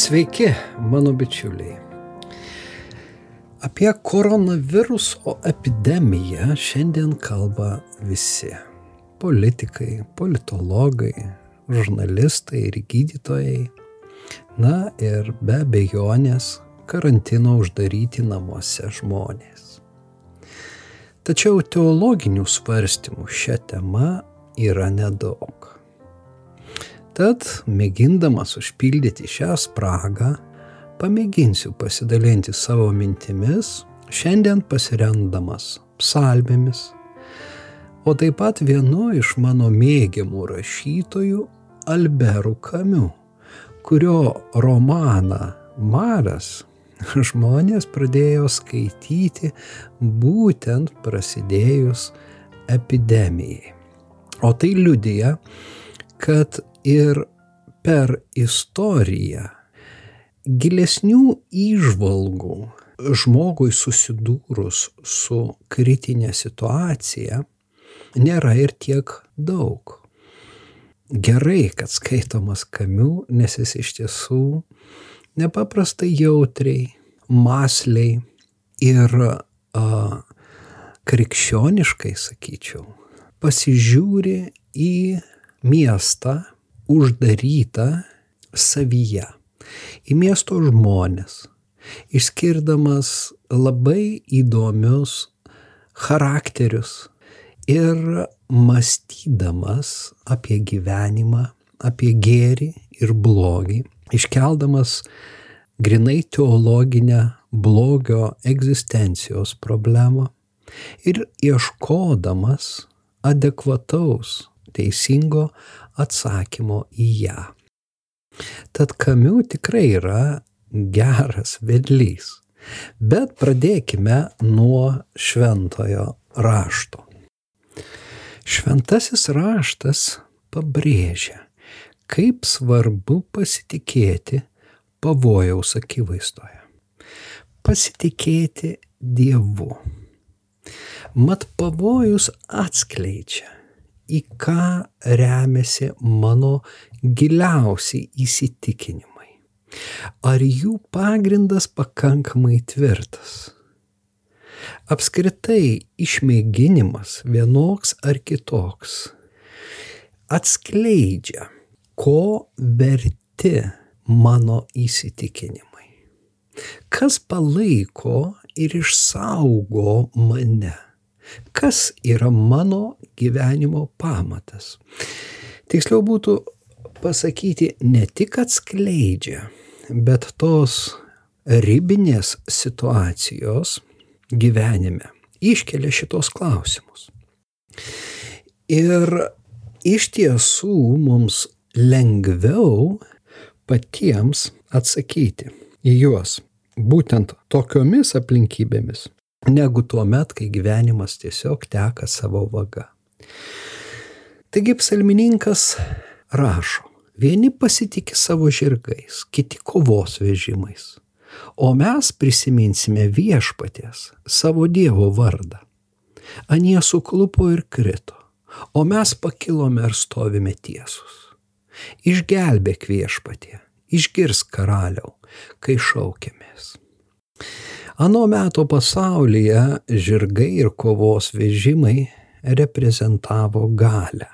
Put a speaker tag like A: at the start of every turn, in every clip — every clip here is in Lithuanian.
A: Sveiki, mano bičiuliai. Apie koronaviruso epidemiją šiandien kalba visi. Politikai, politologai, žurnalistai ir gydytojai. Na ir be abejonės karantino uždaryti namuose žmonės. Tačiau teologinių svarstymų šią temą yra nedaug. Tad, mėgindamas užpildyti šią spragą, pamėginsiu pasidalinti savo mintimis, šiandien pasiremdamas psalmėmis, o taip pat vienu iš mano mėgiamų rašytojų Alberu Kamiu, kurio romaną Maras žmonės pradėjo skaityti būtent prasidėjus epidemijai. O tai liudija, kad ir per istoriją gilesnių įžvalgų žmogui susidūrus su kritinė situacija nėra ir tiek daug. Gerai, kad skaitomas kamiu, nes jis iš tiesų nepaprastai jautriai, masliai ir a, krikščioniškai, sakyčiau, pasižiūri į miestą uždarytą savyje, į miesto žmonės, išskirdamas labai įdomius charakterius ir mąstydamas apie gyvenimą, apie gėrį ir blogį, iškeldamas grinai teologinę blogio egzistencijos problemą ir ieškodamas adekvataus, teisingo atsakymo į ją. Tad kamiu tikrai yra geras vedlys. Bet pradėkime nuo šventojo rašto. Šventasis raštas pabrėžia, kaip svarbu pasitikėti pavojaus akivaizdoje. Pasitikėti Dievu. Mat pavojus atskleidžia, į ką remiasi mano giliausiai įsitikinimai. Ar jų pagrindas pakankamai tvirtas? Apskritai išmėginimas vienoks ar kitoks atskleidžia, ko verti mano įsitikinimai. Kas palaiko ir išsaugo mane kas yra mano gyvenimo pamatas. Tiksliau būtų pasakyti ne tik atskleidžia, bet tos ribinės situacijos gyvenime iškelia šitos klausimus. Ir iš tiesų mums lengviau patiems atsakyti į juos būtent tokiomis aplinkybėmis, negu tuo met, kai gyvenimas tiesiog teka savo vaga. Taigi psalmininkas rašo, vieni pasitikė savo žirgais, kiti kovos vežimais, o mes prisiminsime viešpatės savo Dievo vardą. Anie suklupo ir krito, o mes pakilome ir stovime tiesus. Išgelbėk viešpatė, išgirs karaliau, kai šaukėmės. Ano meto pasaulyje žirgai ir kovos vežimai reprezentavo galę.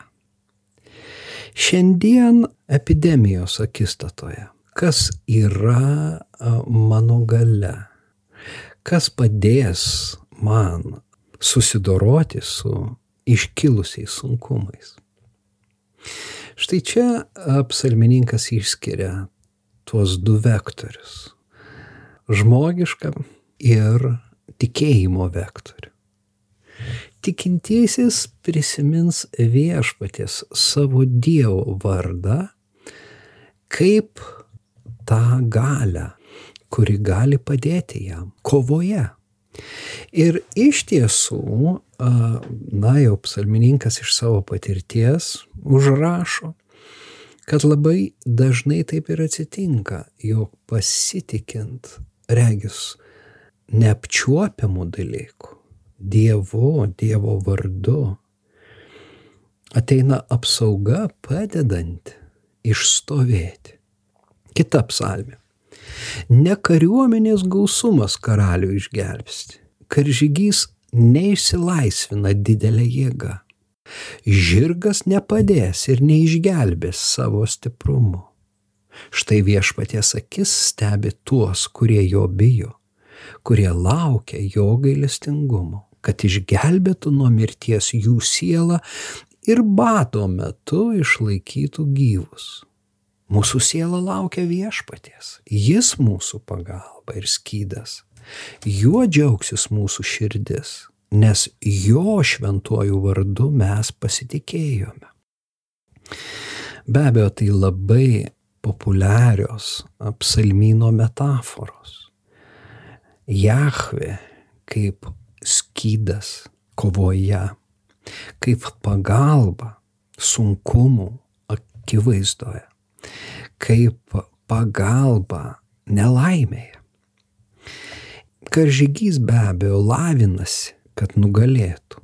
A: Šiandien epidemijos akistatoje, kas yra mano gale, kas padės man susidoroti su iškilusiais sunkumais. Štai čia psalmininkas išskiria tuos du vektorius - žmogišką ir tikėjimo vektorių. Tikintysis prisimins viešpatės savo Dievo vardą kaip tą galę, kuri gali padėti jam kovoje. Ir iš tiesų, na jau psalmininkas iš savo patirties užrašo, kad labai dažnai taip ir atsitinka, jog pasitikint regis neapčiuopiamų dalykų, Dievu, Dievo vardu, ateina apsauga padedanti išstovėti. Kita psalmė. Ne kariuomenės gausumas karalių išgelbsti. Karžygys neišsilaisvina didelę jėgą. Žirgas nepadės ir neišgelbės savo stiprumu. Štai viešpaties akis stebi tuos, kurie jo bijo, kurie laukia jo gailestingumo, kad išgelbėtų nuo mirties jų sielą ir bato metu išlaikytų gyvus. Mūsų siela laukia viešpaties, jis mūsų pagalba ir skydas. Juo džiaugsis mūsų širdis, nes jo šventuoju vardu mes pasitikėjome. Be abejo, tai labai populiarios apsalmino metaforos. Jahve kaip skydas kovoje, kaip pagalba sunkumų akivaizdoje kaip pagalba nelaimėje. Karžygys be abejo lavinasi, kad nugalėtų.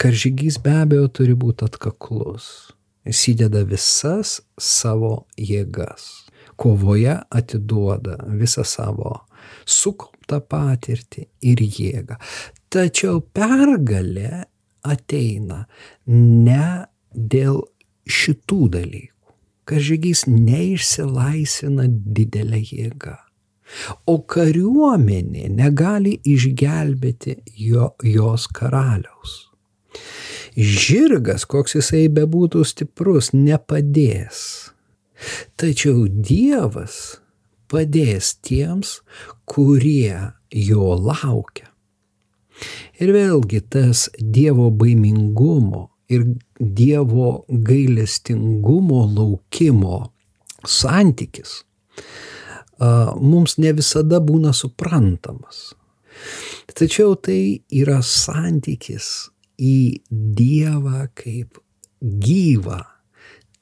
A: Karžygys be abejo turi būti atkaklus. Jis įdeda visas savo jėgas. Kovoje atiduoda visą savo sukauptą patirtį ir jėgą. Tačiau pergalė ateina ne dėl šitų dalykų karžygys neišsilaisvina didelę jėgą. O kariuomenė negali išgelbėti jo, jos karaliaus. Žirgas, koks jisai bebūtų stiprus, nepadės. Tačiau Dievas padės tiems, kurie jo laukia. Ir vėlgi tas Dievo baimingumo ir Dievo gailestingumo laukimo santykis mums ne visada būna suprantamas. Tačiau tai yra santykis į Dievą kaip gyvą,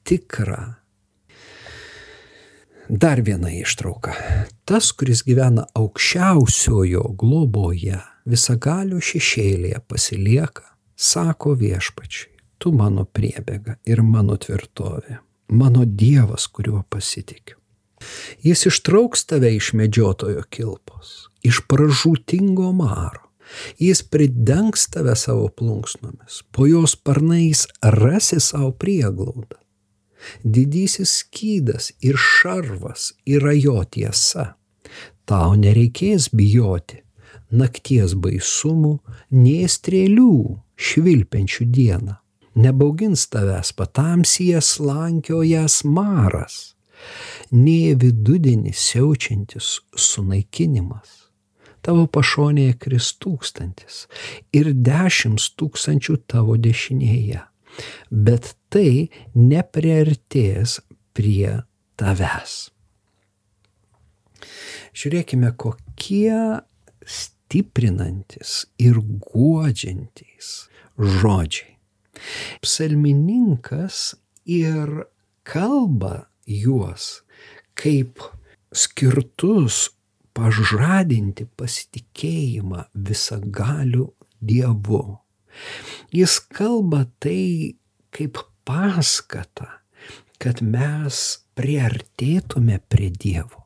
A: tikrą. Dar viena ištrauka. Tas, kuris gyvena aukščiausiojo globoje, visagalio šešėlėje pasilieka, sako viešpačiui tu mano priebėga ir mano tvirtovė, mano Dievas, kuriuo pasitikiu. Jis ištrauks tave iš medžiotojo kilpos, iš pražūtingo maro. Jis pridengs tave savo plunksnomis, po jos parnais rasi savo prieglaudą. Didysis skydas ir šarvas yra jo tiesa. Tau nereikės bijoti nakties baisumų, nie strėlių švilpiančių dieną nebaugins tavęs patamsyje slankiojas maras, nie vidudienį siaučiantis sunaikinimas. Tavo pašonėje kris tūkstantis ir dešimt tūkstančių tavo dešinėje, bet tai nepriartės prie tavęs. Žiūrėkime, kokie stiprinantis ir guodžiantys žodžiai Psalmininkas ir kalba juos kaip skirtus pažadinti pasitikėjimą visagaliu Dievu. Jis kalba tai kaip paskata, kad mes priartėtume prie Dievo,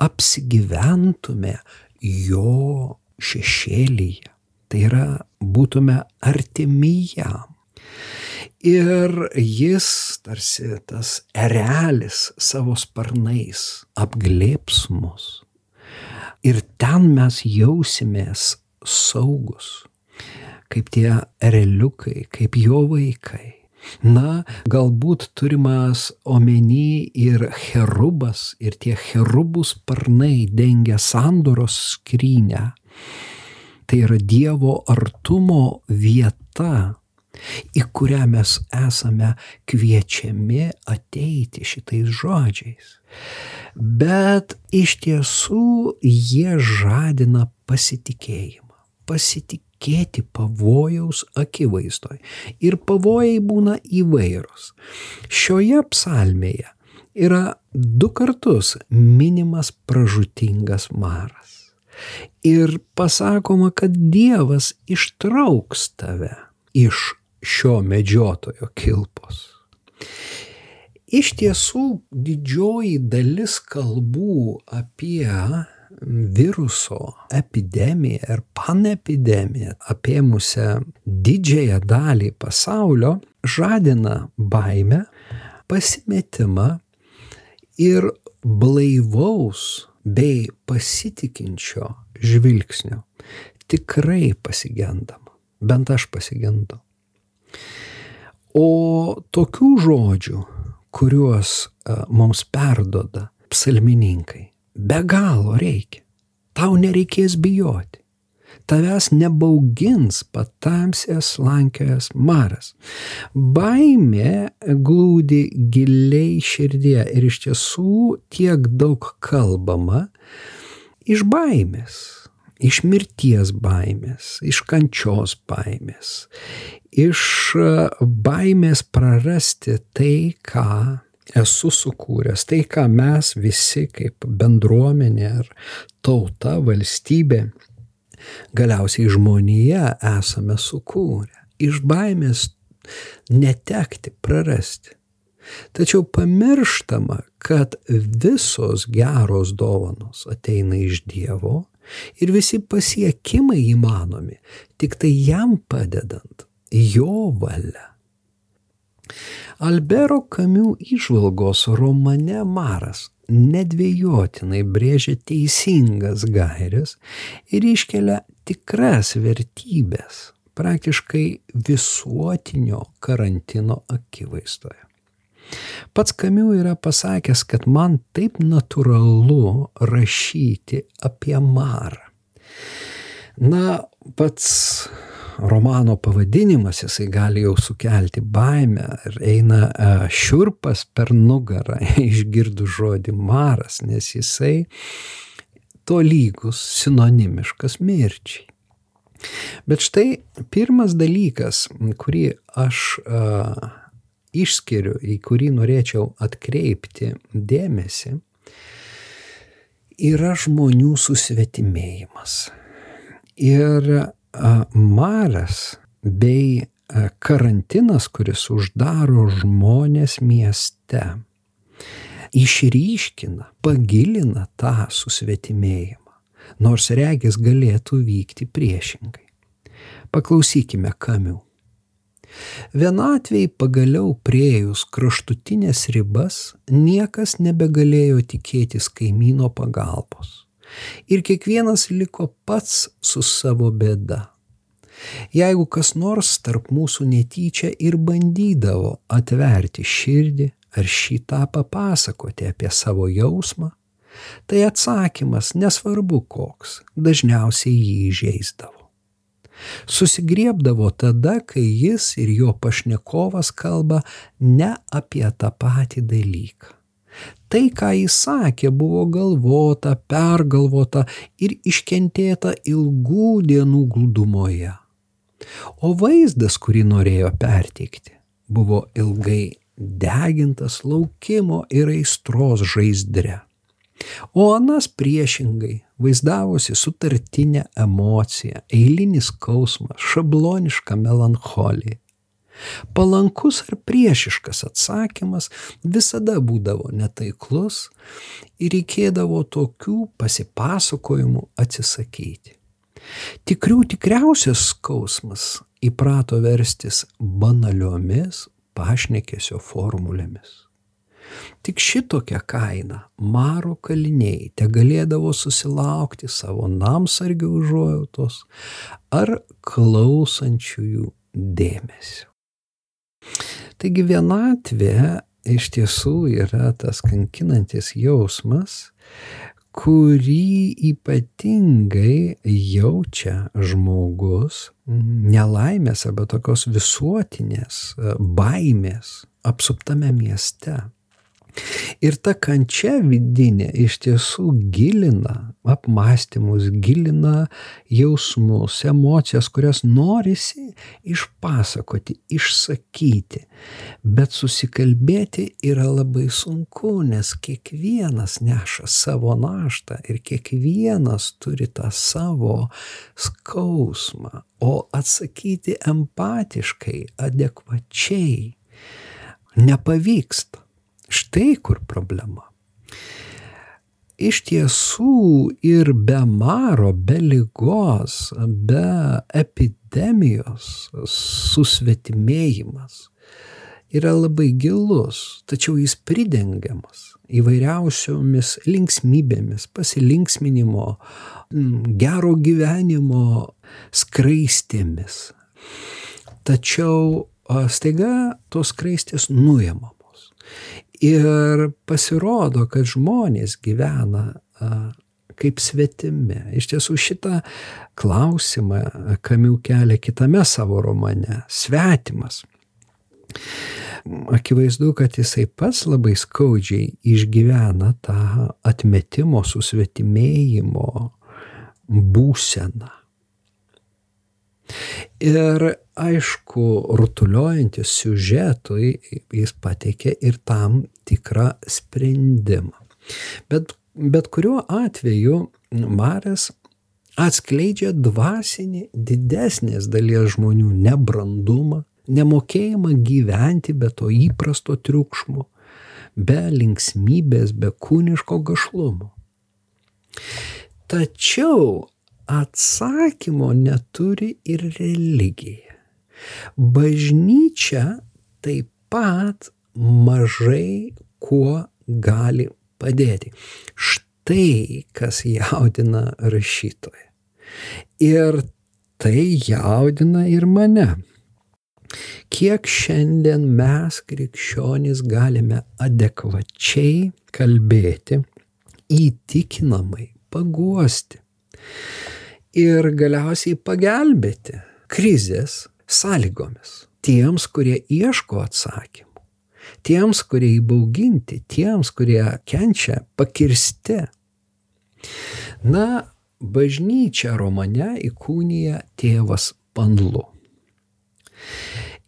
A: apsigyventume jo šešėlyje. Tai yra, būtume artimi jam. Ir jis, tarsi tas erelis savo sparnais, apglėps mus. Ir ten mes jausimės saugus, kaip tie ereliukai, kaip jo vaikai. Na, galbūt turimas omeny ir cherubas, ir tie cherubų sparnai dengia sandoros skrynę. Tai yra Dievo artumo vieta, į kurią mes esame kviečiami ateiti šitais žodžiais. Bet iš tiesų jie žadina pasitikėjimą. Pasitikėti pavojaus akivaizdoj. Ir pavojai būna įvairūs. Šioje psalmėje yra du kartus minimas pražutingas maras. Ir pasakoma, kad Dievas ištrauks tave iš šio medžiotojo kilpos. Iš tiesų didžioji dalis kalbų apie viruso epidemiją ir panepidemiją apėmusią didžiąją dalį pasaulio žadina baimę, pasimetimą ir blaivaus bei pasitikinčio žvilgsnio. Tikrai pasigendama, bent aš pasigendu. O tokių žodžių, kuriuos mums perdoda psalmininkai, be galo reikia. Tau nereikės bijoti. Tavęs nebaugins patamsės lankiojas maras. Baimė glūdi giliai širdie ir iš tiesų tiek daug kalbama iš baimės, iš mirties baimės, iš kančios baimės, iš baimės prarasti tai, ką esu sukūręs, tai ką mes visi kaip bendruomenė ar tauta, valstybė, galiausiai žmonija esame sukūrę. Iš baimės netekti, prarasti. Tačiau pamirštama, kad visos geros dovanos ateina iš Dievo ir visi pasiekimai įmanomi, tik tai jam padedant, jo valia. Albero Kamių išvalgos romane Maras nedvėjotinai brėžia teisingas gairias ir iškelia tikras vertybės praktiškai visuotinio karantino akivaizdoje. Pats Kamiu yra pasakęs, kad man taip natūralu rašyti apie Marą. Na, pats romano pavadinimas, jisai gali jau sukelti baimę ir eina šiurpas per nugarą išgirdus žodį maras, nes jisai to lygus sinonimiškas mirčiai. Bet štai pirmas dalykas, kurį aš a, išskiriu, į kurį norėčiau atkreipti dėmesį, yra žmonių susvetimėjimas. Ir maras bei karantinas, kuris uždaro žmonės mieste, išryškina, pagilina tą susvetimėjimą, nors regis galėtų vykti priešingai. Paklausykime kamių. Vienatvėjai pagaliau priejus kraštutinės ribas niekas nebegalėjo tikėtis kaimyno pagalbos ir kiekvienas liko pats su savo bėda. Jeigu kas nors tarp mūsų netyčia ir bandydavo atverti širdį ar šitą papasakoti apie savo jausmą, tai atsakymas, nesvarbu koks, dažniausiai jį įžeisdavo. Susigriebdavo tada, kai jis ir jo pašnekovas kalba ne apie tą patį dalyką. Tai, ką jis sakė, buvo galvota, pergalvota ir iškentėta ilgų dienų glūdumoje. O vaizdas, kurį norėjo perteikti, buvo ilgai degintas laukimo ir aistros žaizdre. O anas priešingai vaizdavosi sutartinę emociją, eilinį skausmą, šablonišką melancholiją. Palankus ar priešiškas atsakymas visada būdavo netaiklus ir reikėdavo tokių pasipasakojimų atsisakyti. Tikrių tikriausias skausmas įprato verstis banaliomis pašnekėsio formulėmis. Tik šitokią kainą maro kaliniai te galėdavo susilaukti savo namsargių užuojautos ar klausančiųjų dėmesio. Taigi vienatvė iš tiesų yra tas kankinantis jausmas, kurį ypatingai jaučia žmogus nelaimės arba tokios visuotinės baimės apsuptame mieste. Ir ta kančia vidinė iš tiesų gilina apmąstymus, gilina jausmus, emocijas, kurias norisi išpasakoti, išsakyti. Bet susikalbėti yra labai sunku, nes kiekvienas neša savo naštą ir kiekvienas turi tą savo skausmą. O atsakyti empatiškai, adekvačiai nepavyksta Štai kur problema. Iš tiesų ir be maro, be lygos, be epidemijos susvetimėjimas yra labai gilus, tačiau jis pridengiamas įvairiausiomis linksmybėmis, pasilinksminimo, gero gyvenimo skraistėmis. Tačiau staiga tos skraistės nuėmamos. Ir pasirodo, kad žmonės gyvena kaip svetimi. Iš tiesų šitą klausimą Kamiu kelia kitame savo romane - svetimas. Akivaizdu, kad jisai pats labai skaudžiai išgyvena tą atmetimo, susvetimėjimo būseną. Ir aišku, rutuliojantis siužetui jis pateikė ir tam tikrą sprendimą. Bet, bet kuriuo atveju Maras atskleidžia dvasinį didesnės dalies žmonių nebrandumą, nemokėjimą gyventi be to įprasto triukšmo, be linksmybės, be kūniško gašlumo. Tačiau atsakymo neturi ir religija. Bažnyčia taip pat mažai kuo gali padėti. Štai kas jaudina rašytoją. Ir tai jaudina ir mane. Kiek šiandien mes krikščionys galime adekvačiai kalbėti, įtikinamai paguosti ir galiausiai pagelbėti krizės sąlygomis tiems, kurie ieško atsakymų, tiems, kurie įbauginti, tiems, kurie kenčia pakirsti. Na, bažnyčia romane įkūnija tėvas Panlu.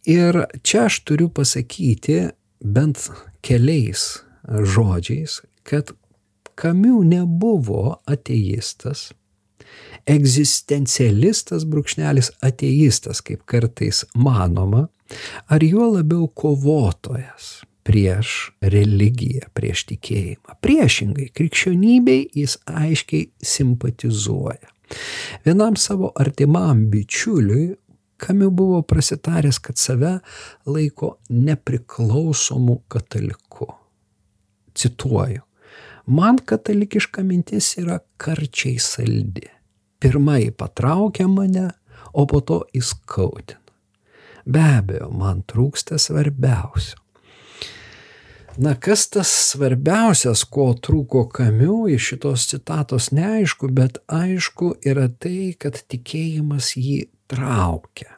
A: Ir čia aš turiu pasakyti bent keliais žodžiais, kad Kamiu nebuvo ateistas, egzistencialistas brūkšnelis ateistas, kaip kartais manoma, ar juo labiau kovotojas prieš religiją, prieš tikėjimą. Priešingai, krikščionybei jis aiškiai simpatizuoja. Vienam savo artimam bičiuliui Kamiu buvo prasitaręs, kad save laiko nepriklausomu kataliku. Cituoju. Man katalikiška mintis yra karčiai saldi pirmai patraukia mane, o po to įskaudina. Be abejo, man trūksta svarbiausio. Na, kas tas svarbiausias, ko trūko kamiu, iš šitos citatos neaišku, bet aišku yra tai, kad tikėjimas jį traukia.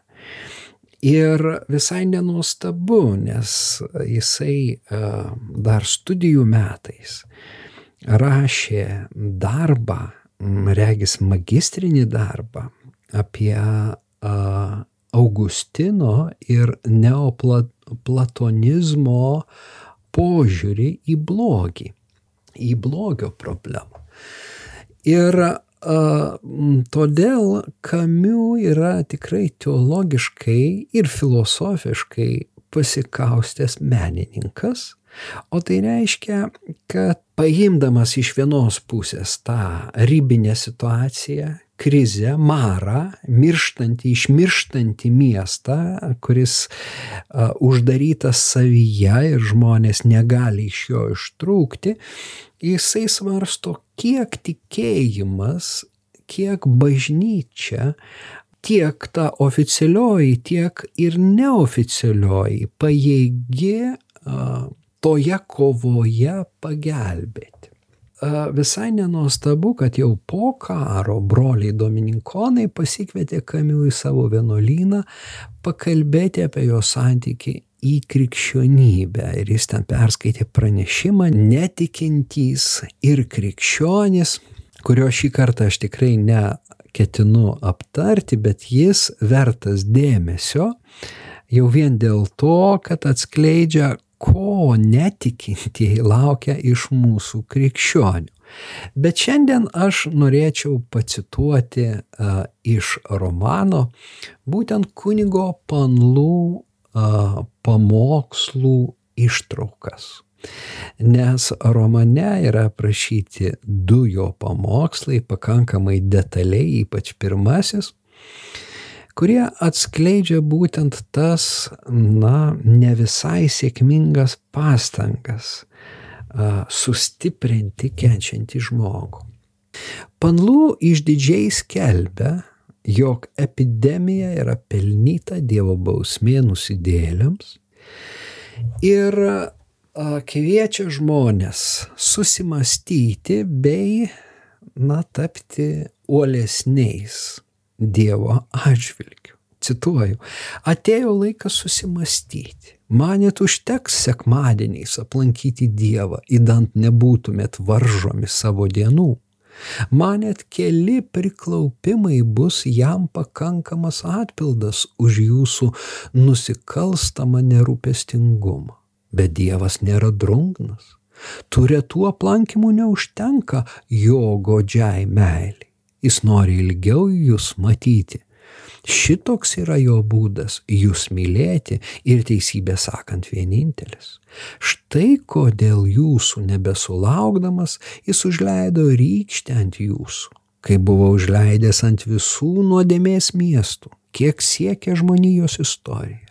A: Ir visai nenuostabu, nes jisai dar studijų metais rašė darbą regis magistrinį darbą apie Augustino ir neoplatonizmo požiūrį į blogį, į blogio problemą. Ir a, todėl Kamiu yra tikrai teologiškai ir filosofiškai pasikaustęs menininkas, O tai reiškia, kad paimdamas iš vienos pusės tą ribinę situaciją, krizę, marą, mirštantį, išmirštantį miestą, kuris uh, uždarytas savyje ir žmonės negali iš jo ištrūkti, jisai svarsto, kiek tikėjimas, kiek bažnyčia tiek ta oficialioji, tiek ir neoficialioji pajėgi toje kovoje pagelbėti. Visai nenuostabu, kad jau po karo broliai Domininkonai pasikvietė Kamiu į savo vienuolyną pakalbėti apie jo santyki į krikščionybę. Ir jis ten perskaitė pranešimą netikintys ir krikščionys, kurio šį kartą aš tikrai neketinu aptarti, bet jis vertas dėmesio jau vien dėl to, kad atskleidžia, ko netikintieji laukia iš mūsų krikščionių. Bet šiandien aš norėčiau pacituoti uh, iš romano būtent kunigo panlų uh, pamokslų ištraukas. nes romane yra aprašyti du jo pamokslai pakankamai detaliai, ypač pirmasis, kurie atskleidžia būtent tas, na, ne visai sėkmingas pastangas sustiprinti kenčiantį žmogų. Panlų išdidžiai skelbia, jog epidemija yra pelnyta Dievo bausmė nusidėliams ir kviečia žmonės susimastyti bei, na, tapti uolesniais Dievo atžvilgiu. Cituoju, atėjo laikas susimastyti. Manėt užteks sekmadieniais aplankyti Dievą, įdant nebūtumėt varžomi savo dienų. Manėt keli priklaupimai bus jam pakankamas atpildas už jūsų nusikalstamą nerūpestingumą. Bet Dievas nėra drungnas. Tų retų aplankimų neužtenka jo godžiai meiliai. Jis nori ilgiau jūs matyti. Šitoks yra jo būdas - jūs mylėti ir teisybę sakant vienintelis. Štai kodėl jūsų nebesulaukdamas jis užleido rykštę ant jūsų, kai buvo užleidęs ant visų nuodėmės miestų, kiek siekia žmonijos istorija.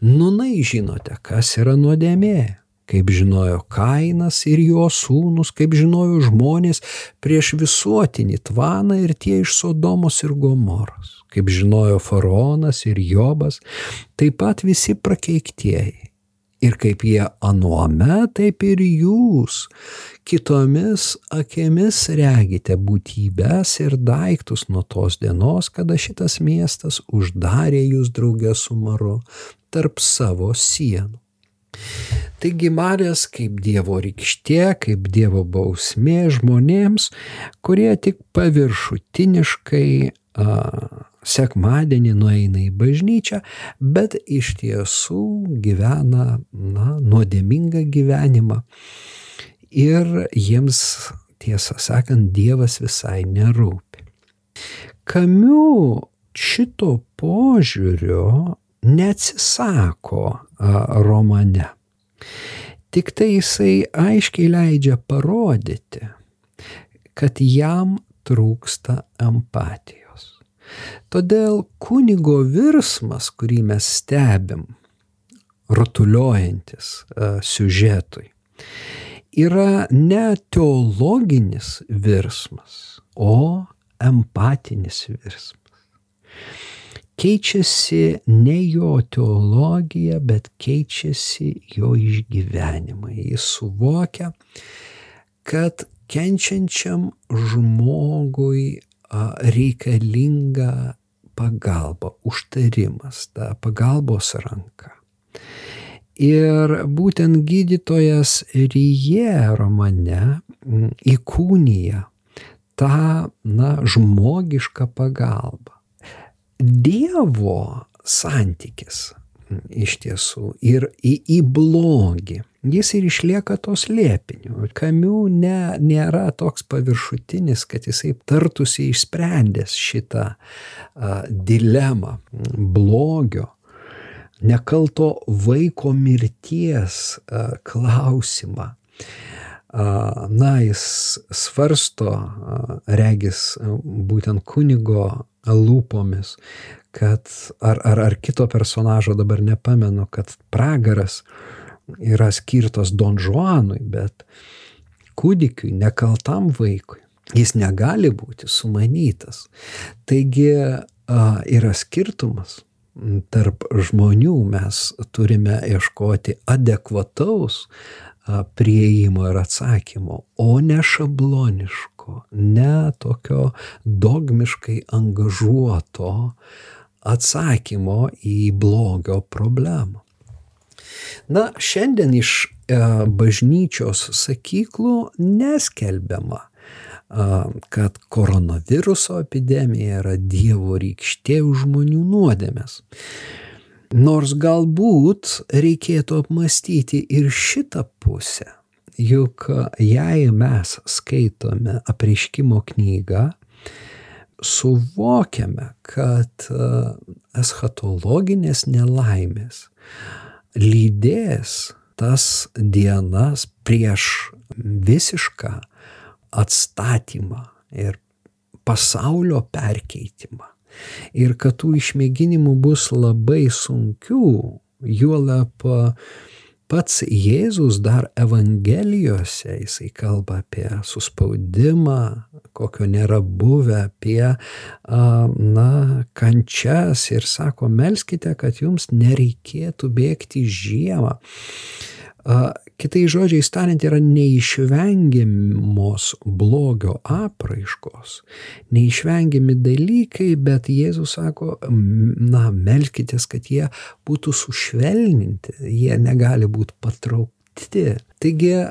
A: Nunai žinote, kas yra nuodėmė kaip žinojo Kainas ir jo sūnus, kaip žinojo žmonės prieš visuotinį tvaną ir tie iš Sodomos ir Gomoros, kaip žinojo Faraonas ir Jobas, taip pat visi prakeiktieji. Ir kaip jie anuome, taip ir jūs kitomis akimis regite būtybės ir daiktus nuo tos dienos, kada šitas miestas uždarė jūs draugę su maru tarp savo sienų. Taigi Marijas kaip Dievo rykštė, kaip Dievo bausmė žmonėms, kurie tik paviršutiniškai a, sekmadienį nueina į bažnyčią, bet iš tiesų gyvena na, nuodėmingą gyvenimą. Ir jiems, tiesą sakant, Dievas visai nerūpi. Kamiu šito požiūrio neatsisako romane. Tik tai jisai aiškiai leidžia parodyti, kad jam trūksta empatijos. Todėl kunigo virsmas, kurį mes stebim, rutuliojantis siužetui, yra ne teologinis virsmas, o empatinis virsmas keičiasi ne jo teologija, bet keičiasi jo išgyvenimai. Jis suvokia, kad kenčiančiam žmogui reikalinga pagalba, užtarimas, ta pagalbos ranka. Ir būtent gydytojas Ryje romane įkūnyja tą, na, žmogišką pagalbą. Dievo santykis iš tiesų ir į, į blogį. Jis ir išlieka tos liepiniu. Kamiu ne, nėra toks paviršutinis, kad jisai tartusi išsprendęs šitą a, dilemą blogio, nekalto vaiko mirties a, klausimą. A, na, jis svarsto, a, regis, būtent kunigo lūpomis, kad ar, ar, ar kito personažo dabar nepamenu, kad pragaras yra skirtas Don Juanui, bet kūdikiui, nekaltam vaikui. Jis negali būti sumanytas. Taigi yra skirtumas tarp žmonių, mes turime ieškoti adekvataus prieimo ir atsakymo, o ne šabloniško dalyko, ne tokio dogmiškai angažuoto atsakymo į blogio problemą. Na, šiandien iš e, bažnyčios sakyklų neskelbiama, e, kad koronaviruso epidemija yra Dievo rykštė už žmonių nuodėmės. Nors galbūt reikėtų apmastyti ir šitą pusę juk jei mes skaitome apreiškimo knygą, suvokiame, kad e, eschatologinės nelaimės lydės tas dienas prieš visišką atstatymą ir pasaulio perkeitimą. Ir kad tų išmėginimų bus labai sunkių, juolap pats Jėzus dar Evangelijose, jisai kalba apie suspaudimą, kokio nėra buvę, apie, na, kančias ir sako, melskite, kad jums nereikėtų bėgti žiemą. Kitai žodžiai tariant, yra neišvengiamos blogio apraiškos, neišvengiami dalykai, bet Jėzus sako, na, melkitės, kad jie būtų sušvelninti, jie negali būti patraukti. Taigi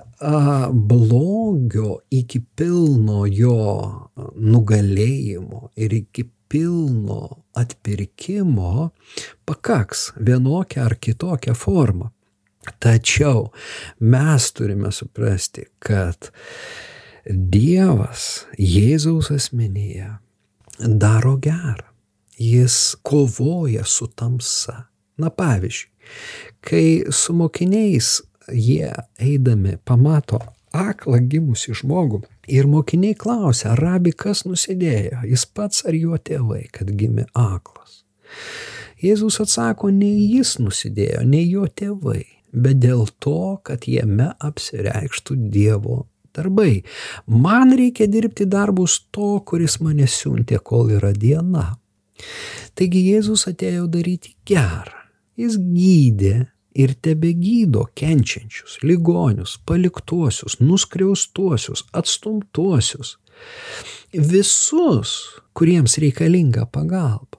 A: blogio iki pilno jo nugalėjimo ir iki pilno atpirkimo pakaks vienokią ar kitokią formą. Tačiau mes turime suprasti, kad Dievas Jėzaus asmenyje daro gerą. Jis kovoja su tamsa. Na pavyzdžiui, kai su mokiniais jie eidami pamato aklą gimusi žmogų ir mokiniai klausia, rabi kas nusidėjo, jis pats ar jo tėvai, kad gimė aklas. Jėzus atsako, nei jis nusidėjo, nei jo tėvai, bet dėl to, kad jame apsireikštų Dievo darbai. Man reikia dirbti darbus to, kuris mane siuntė, kol yra diena. Taigi Jėzus atėjo daryti gerą. Jis gydė ir tebe gydo kenčiančius, ligonius, paliktuosius, nuskriaustuosius, atstumtuosius. Visus, kuriems reikalinga pagalba.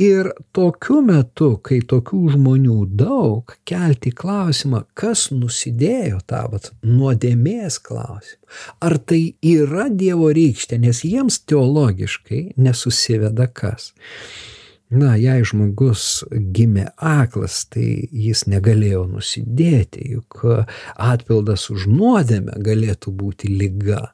A: Ir tokiu metu, kai tokių žmonių daug, kelti klausimą, kas nusidėjo tą vat, nuodėmės klausimą. Ar tai yra Dievo rykštė, nes jiems teologiškai nesusiveda kas. Na, jei žmogus gimė aklas, tai jis negalėjo nusidėti, juk atpildas už nuodėmę galėtų būti lyga,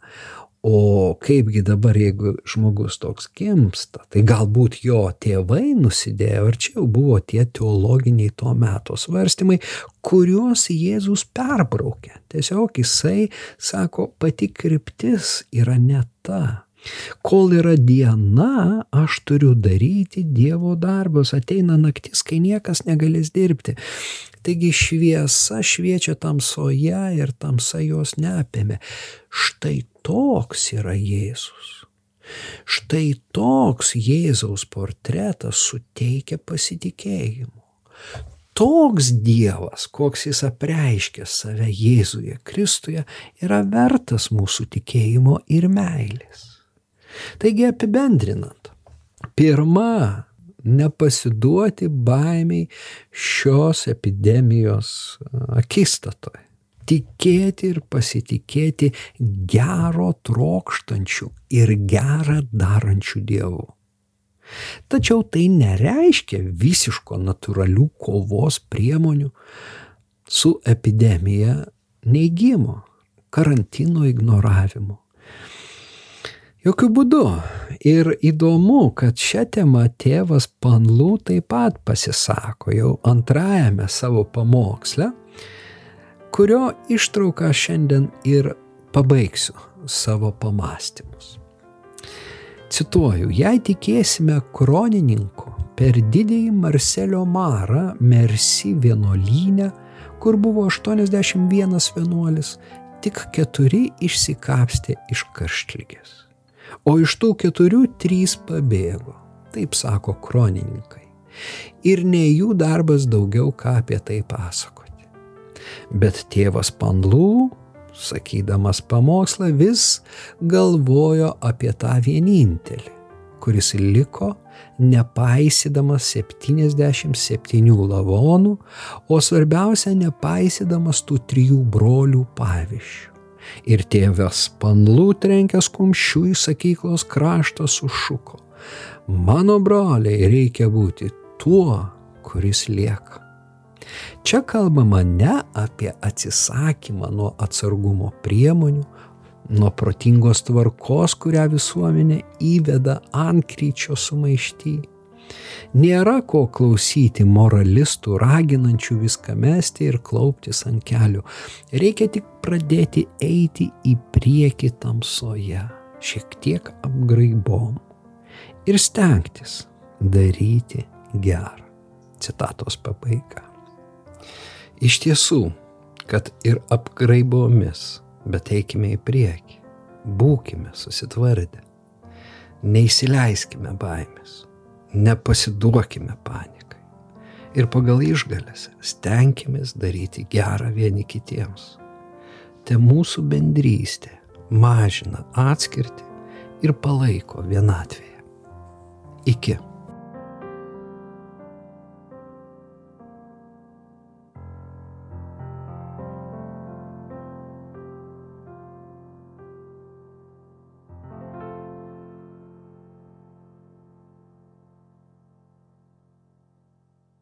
A: O kaipgi dabar, jeigu žmogus toks gimsta, tai galbūt jo tėvai nusidėjo, ir čia jau buvo tie teologiniai to meto svarstymai, kuriuos Jėzus perbraukė. Tiesiog jisai sako, pati kryptis yra ne ta. Kol yra diena, aš turiu daryti Dievo darbus, ateina naktis, kai niekas negalės dirbti. Taigi šviesa šviečia tamsoje ir tamsa jos neapėmė. Štai toks yra Jėzus. Štai toks Jėzaus portretas suteikia pasitikėjimo. Toks Dievas, koks jis apreiškia save Jėzuje Kristuje, yra vertas mūsų tikėjimo ir meilės. Taigi apibendrinant, pirma nepasiduoti baimiai šios epidemijos akistatoje. Tikėti ir pasitikėti gero trokštančių ir gerą darančių dievų. Tačiau tai nereiškia visiško natūralių kovos priemonių su epidemija neigimo, karantino ignoravimo Jokių būdų. Ir įdomu, kad šią temą tėvas Panlų taip pat pasisako jau antrajame savo pamoksle, kurio ištrauką šiandien ir pabaigsiu savo pamastymus. Cituoju, jei tikėsime kronininku per didįjį Marselio Marą Mersi vienuolynę, kur buvo 81 vienuolis, tik keturi išsikapstė iš karštlygės o iš tų keturių trys pabėgo, taip sako kronininkai. Ir ne jų darbas daugiau ką apie tai pasakoti. Bet tėvas Panlų, sakydamas pamokslą, vis galvojo apie tą vienintelį, kuris liko nepaisydamas 77 lavonų, o svarbiausia nepaisydamas tų trijų brolių pavyzdžių ir tėvas panlų trenkęs kumščių į sakyklos kraštą sušuko. Mano broliai reikia būti tuo, kuris lieka. Čia kalbama ne apie atsisakymą nuo atsargumo priemonių, nuo protingos tvarkos, kurią visuomenė įveda ant kryčio sumaišty. Nėra ko klausyti moralistų, raginančių viską mesti ir klauptis ant kelių. Reikia tik pradėti eiti į priekį tamsoje, šiek tiek apgraibom ir stengtis daryti gerą. Citatos pabaiga. Iš tiesų, kad ir apgraibomis, bet eikime į priekį, būkime susitvardę, neįsileiskime baimės, nepasiduokime panikai ir pagal išgalės stenkimės daryti gerą vieni kitiems. Te mūsų bendrystė mažina atskirti ir palaiko vienatvėje. Iki.